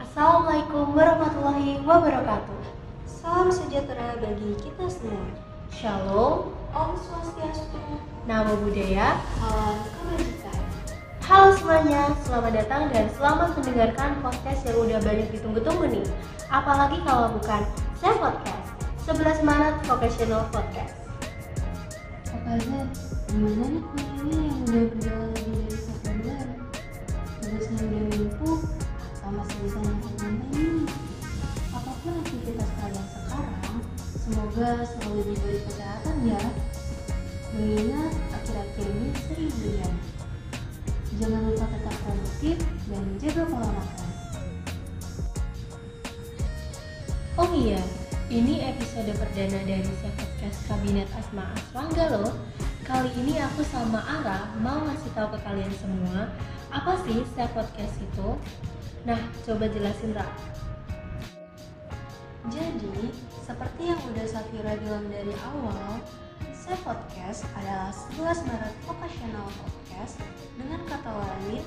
Assalamualaikum warahmatullahi wabarakatuh. Salam sejahtera bagi kita semua. Shalom, Om Swastiastu, Namo Buddhaya. salam kebajikan. Halo semuanya, selamat datang dan selamat mendengarkan podcast yang udah banyak ditunggu-tunggu nih. Apalagi kalau bukan saya podcast, 11 Maret Vocational Podcast. Apa aja? Gimana nih kuliahnya yang udah berjalan semoga selalu diberi kesehatan ya. Mengingat akhir-akhir ini sering hujan. Jangan lupa tetap produktif dan jaga pola makan. Oh iya, ini episode perdana dari saya podcast Kabinet Asma Aswangga loh. Kali ini aku sama Ara mau ngasih tahu ke kalian semua apa sih saya podcast itu. Nah, coba jelasin Ra. Jadi, seperti yang udah Safira bilang dari awal, saya podcast adalah 11 Maret Vocational Podcast dengan kata lain,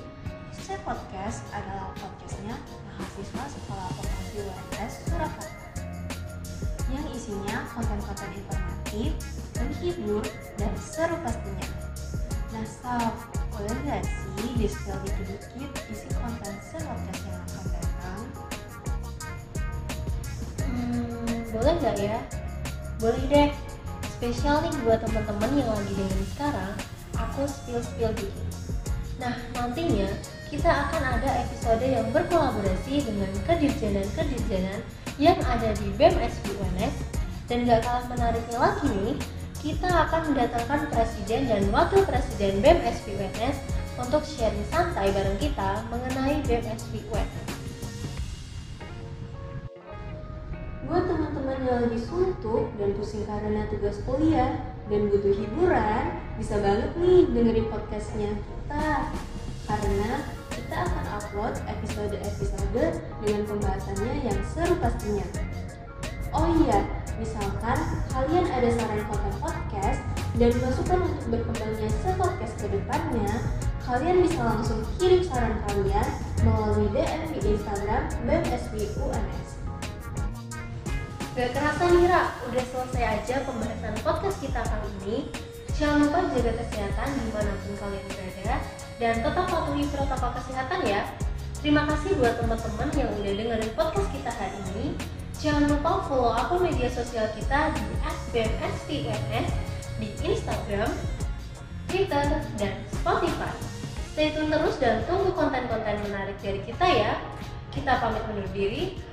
saya podcast adalah podcastnya mahasiswa sekolah vokasi UNS Surakarta yang isinya konten-konten informatif, menghibur, dan seru pastinya. Nah, Saf, boleh nggak sih di-spill dikit-dikit isi konten saya podcast yang akan datang? Boleh nggak ya? Boleh deh. Spesial nih buat teman-teman yang lagi dengerin sekarang, aku spill-spill dikit. Nah, nantinya kita akan ada episode yang berkolaborasi dengan kedirjenan-kedirjenan yang ada di BEM SB UNS dan gak kalah menariknya lagi nih, kita akan mendatangkan Presiden dan Wakil Presiden BEM SB UNS untuk sharing santai bareng kita mengenai BEM SB UNS. Buat yang lagi suntuk dan pusing karena tugas kuliah dan butuh hiburan, bisa banget nih dengerin podcastnya kita. Karena kita akan upload episode-episode dengan pembahasannya yang seru pastinya. Oh iya, misalkan kalian ada saran konten podcast dan masukan untuk berkembangnya se-podcast ke depannya, kalian bisa langsung kirim saran kalian melalui DM di Instagram BMSB UNS. Gak kerasa nih Ra, udah selesai aja pembahasan podcast kita kali ini. Jangan lupa jaga kesehatan di mana pun kalian berada dan tetap patuhi protokol kesehatan ya. Terima kasih buat teman-teman yang udah dengerin podcast kita hari ini. Jangan lupa follow akun media sosial kita di @bmsvns di Instagram, Twitter, dan Spotify. Stay tune terus dan tunggu konten-konten menarik dari kita ya. Kita pamit undur diri.